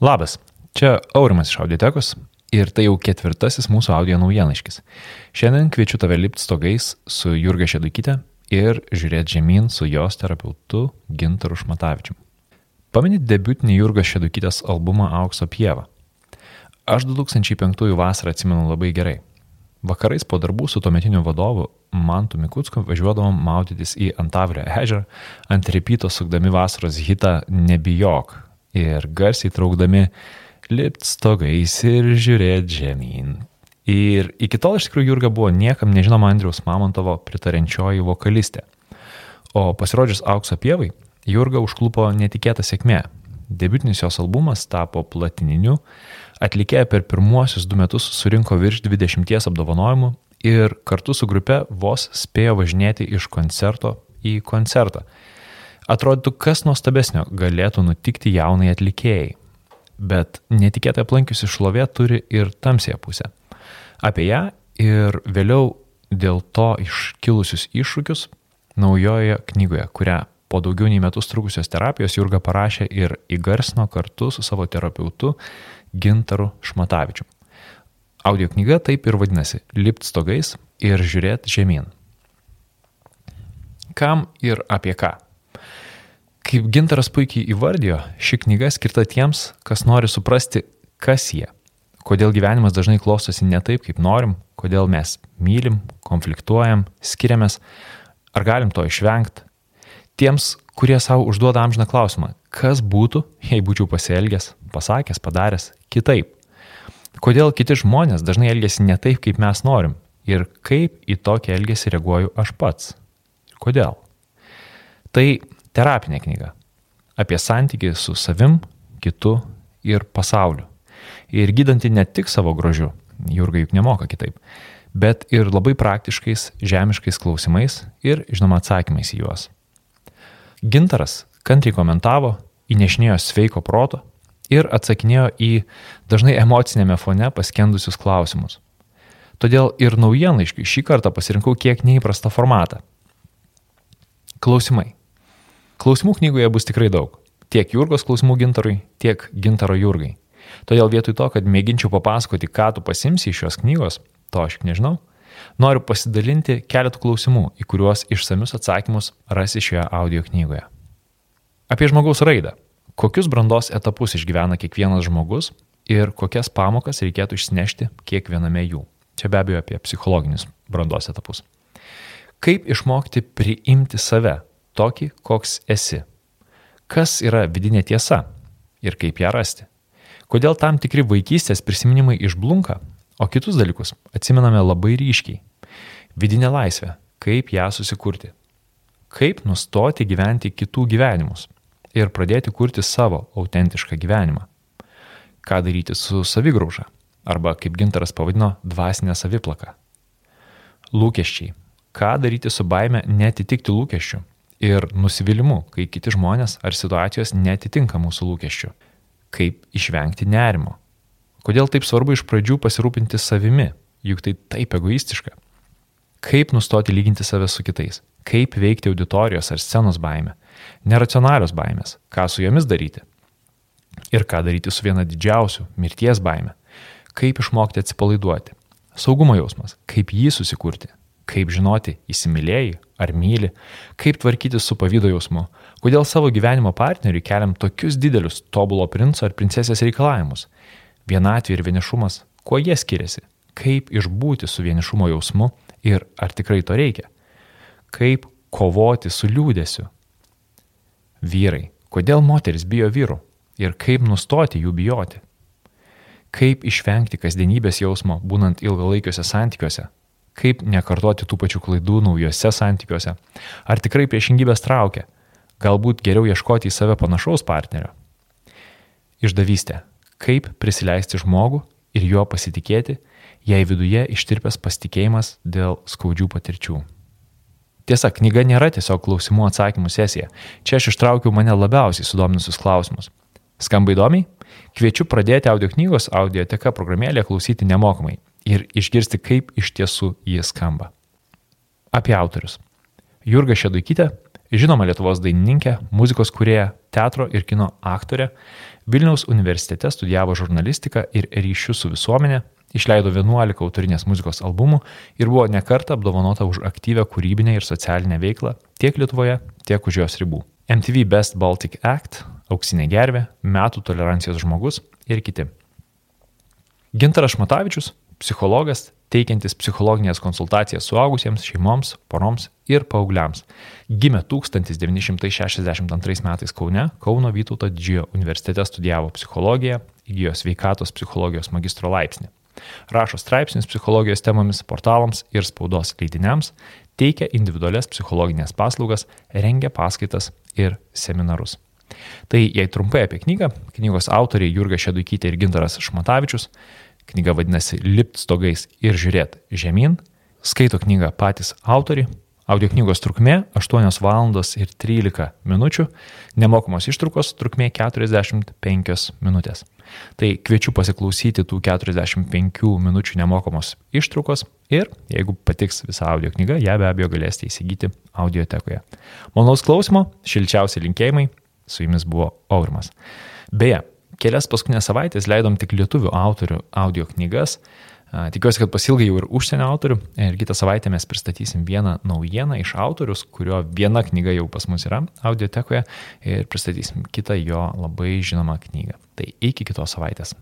Labas, čia Aurimas iš Audiotekos ir tai jau ketvirtasis mūsų audio naujienaiškis. Šiandien kviečiu tave lipti stogais su Jurga Šedukytė ir žiūrėti žemyn su jos terapeutu Gintaru Šmatavičiu. Paminit debutinį Jurgos Šedukytės albumą Aukso pieva. Aš 2005 vasarą atsimenu labai gerai. Vakarais po darbų su tuometiniu vadovu Mantu Mikutsku važiuodavom maudytis į Antavrio ežerą, ant repyto sukdami vasaros hitą Nebijok ir garsiai traukdami lipt stogais ir žiūrėti žemyn. Ir iki tol iš tikrųjų Jurga buvo niekam nežinoma Andriaus Mamontovo pritarenčioji vokalistė. O pasirodžius aukso pievai, Jurga užklupo netikėta sėkmė. Debutinis jos albumas tapo platininiu, atlikėja per pirmuosius du metus surinko virš 20 apdovanojimų ir kartu su grupe vos spėjo važinėti iš koncerto į koncertą. Atrodytų, kas nuostabesnio galėtų nutikti jaunai atlikėjai. Bet netikėtai aplankiusi šlovė turi ir tamsėje pusę. Apie ją ir vėliau dėl to iškilusius iššūkius naujoje knygoje, kurią po daugiau nei metus trukusios terapijos Jurga parašė ir įgarsino kartu su savo terapeutu Gintaru Šmatavičiu. Audio knyga taip ir vadinasi - Lipt stogais ir žiūrėti žemyn. Kam ir apie ką? Kaip Gintaras puikiai įvardijo, ši knyga skirta tiems, kas nori suprasti, kas jie, kodėl gyvenimas dažnai klostosi ne taip, kaip norim, kodėl mes mylim, konfliktuojam, skiriamės, ar galim to išvengti. Tiems, kurie savo užduoda amžiną klausimą, kas būtų, jei būčiau pasielgęs, pasakęs, padaręs kitaip. Kodėl kiti žmonės dažnai elgesi ne taip, kaip mes norim ir kaip į tokį elgesį reaguoju aš pats. Kodėl? Tai terapinė knyga apie santykį su savim, kitu ir pasauliu. Ir gydanti ne tik savo grožiu, Jurga juk nemoka kitaip, bet ir labai praktiškais, žemiškais klausimais ir, žinoma, atsakymais į juos. Gintaras kantriai komentavo, įnešinėjo sveiko proto ir atsakinėjo į dažnai emocinėme fone paskendusius klausimus. Todėl ir naujienlaiškiui šį kartą pasirinkau kiek neįprastą formatą. Klausimai. Klausimų knygoje bus tikrai daug. Tiek Jurgos klausimų gintarui, tiek gintaro Jurgai. Todėl vietoj to, kad mėginčiau papasakoti, ką tu pasimsi iš šios knygos, to aš nežinau, noriu pasidalinti keletų klausimų, į kuriuos išsamius atsakymus rasi šioje audio knygoje. Apie žmogaus raidą kokius brandos etapus išgyvena kiekvienas žmogus ir kokias pamokas reikėtų išnešti kiekviename jų. Čia be abejo apie psichologinius brandos etapus. Kaip išmokti priimti save tokį, koks esi? Kas yra vidinė tiesa ir kaip ją rasti? Kodėl tam tikri vaikystės prisiminimai išblunka, o kitus dalykus atsimename labai ryškiai? Vidinė laisvė, kaip ją susikurti? Kaip nustoti gyventi kitų gyvenimus? ir pradėti kurti savo autentišką gyvenimą. Ką daryti su savigrauža, arba kaip gintaras pavadino, dvasinė saviplaka. Lūkesčiai. Ką daryti su baime netitikti lūkesčių ir nusivylimu, kai kiti žmonės ar situacijos netitinka mūsų lūkesčių. Kaip išvengti nerimo. Kodėl taip svarbu iš pradžių pasirūpinti savimi, juk tai taip egoistiška. Kaip nustoti lyginti save su kitais. Kaip veikti auditorijos ar scenos baime Neracionalios baimės. Ką su jomis daryti? Ir ką daryti su viena didžiausių - mirties baime? Kaip išmokti atsipalaiduoti? Saugumo jausmas. Kaip jį susikurti? Kaip žinoti, įsimylėjai ar myli? Kaip tvarkyti su pavydo jausmu? Kodėl savo gyvenimo partneriui keliam tokius didelius tobulo princo ar princesės reikalavimus? Vienatvė ir vienišumas. Kuo jie skiriasi? Kaip išbūti su vienišumo jausmu ir ar tikrai to reikia? Kaip kovoti su liūdėsiu? Vyrai. Kodėl moteris bijo vyrų? Ir kaip nustoti jų bijoti? Kaip išvengti kasdienybės jausmo, būnant ilgalaikiuose santykiuose? Kaip nekartoti tų pačių klaidų naujose santykiuose? Ar tikrai priešingybės traukia? Galbūt geriau ieškoti į save panašaus partnerio? Išdavystė. Kaip prisileisti žmogų ir juo pasitikėti, jei viduje ištirpęs pasitikėjimas dėl skaudžių patirčių? Tiesa, knyga nėra tiesiog klausimų atsakymų sesija. Čia aš ištraukiau mane labiausiai sudominusius klausimus. Skamba įdomiai? Kviečiu pradėti audio knygos audioteka programėlėje klausyti nemokamai ir išgirsti, kaip iš tiesų jie skamba. Apie autorius. Jurga Šeduikytė, Žinoma Lietuvos dainininkė, muzikos kurėja, teatro ir kino aktorė, Vilniaus universitete studijavo žurnalistiką ir ryšius su visuomenė, išleido 11 autorinės muzikos albumų ir buvo nekarta apdovanota už aktyvę kūrybinę ir socialinę veiklą tiek Lietuvoje, tiek už jos ribų. MTV Best Baltic Act, Auksinė gervė, Metų tolerancijos žmogus ir kiti. Gintaras Šmatavičius, psichologas, teikiantis psichologinės konsultacijas suaugusiems, šeimoms, poroms ir paaugliams. Gimė 1962 metais Kaune, Kauno Vytauto didžiojo universitete studijavo psichologiją, įgyjo sveikatos psichologijos magistro laipsnį. Rašo straipsnius psichologijos temomis portalams ir spaudos leidiniams, teikia individualias psichologinės paslaugas, rengia paskaitas ir seminarus. Tai jei trumpai apie knygą, knygos autoriai Jurga Šeduikytė ir Gintaras Šmatavičius, Knyga vadinasi Lipt stogais ir žiūrėt žemyn. Skaito knygą patys autoriai. Audio knygos trukmė 8 valandos ir 13 minučių, nemokamos ištrukos trukmė 45 minutės. Tai kviečiu pasiklausyti tų 45 minučių nemokamos ištrukos ir jeigu patiks visa audio knyga, ją be abejo galėsite įsigyti audiotekoje. Malonaus klausimo, šilčiausi linkėjimai, su jumis buvo Aurimas. Beje, kelias paskutinės savaitės leidom tik lietuvių autorių audio knygas. Tikiuosi, kad pasilgai jau ir užsienio autorių. Ir kitą savaitę mes pristatysim vieną naujieną iš autorius, kurio viena knyga jau pas mus yra audiotekoje ir pristatysim kitą jo labai žinomą knygą. Tai iki kitos savaitės.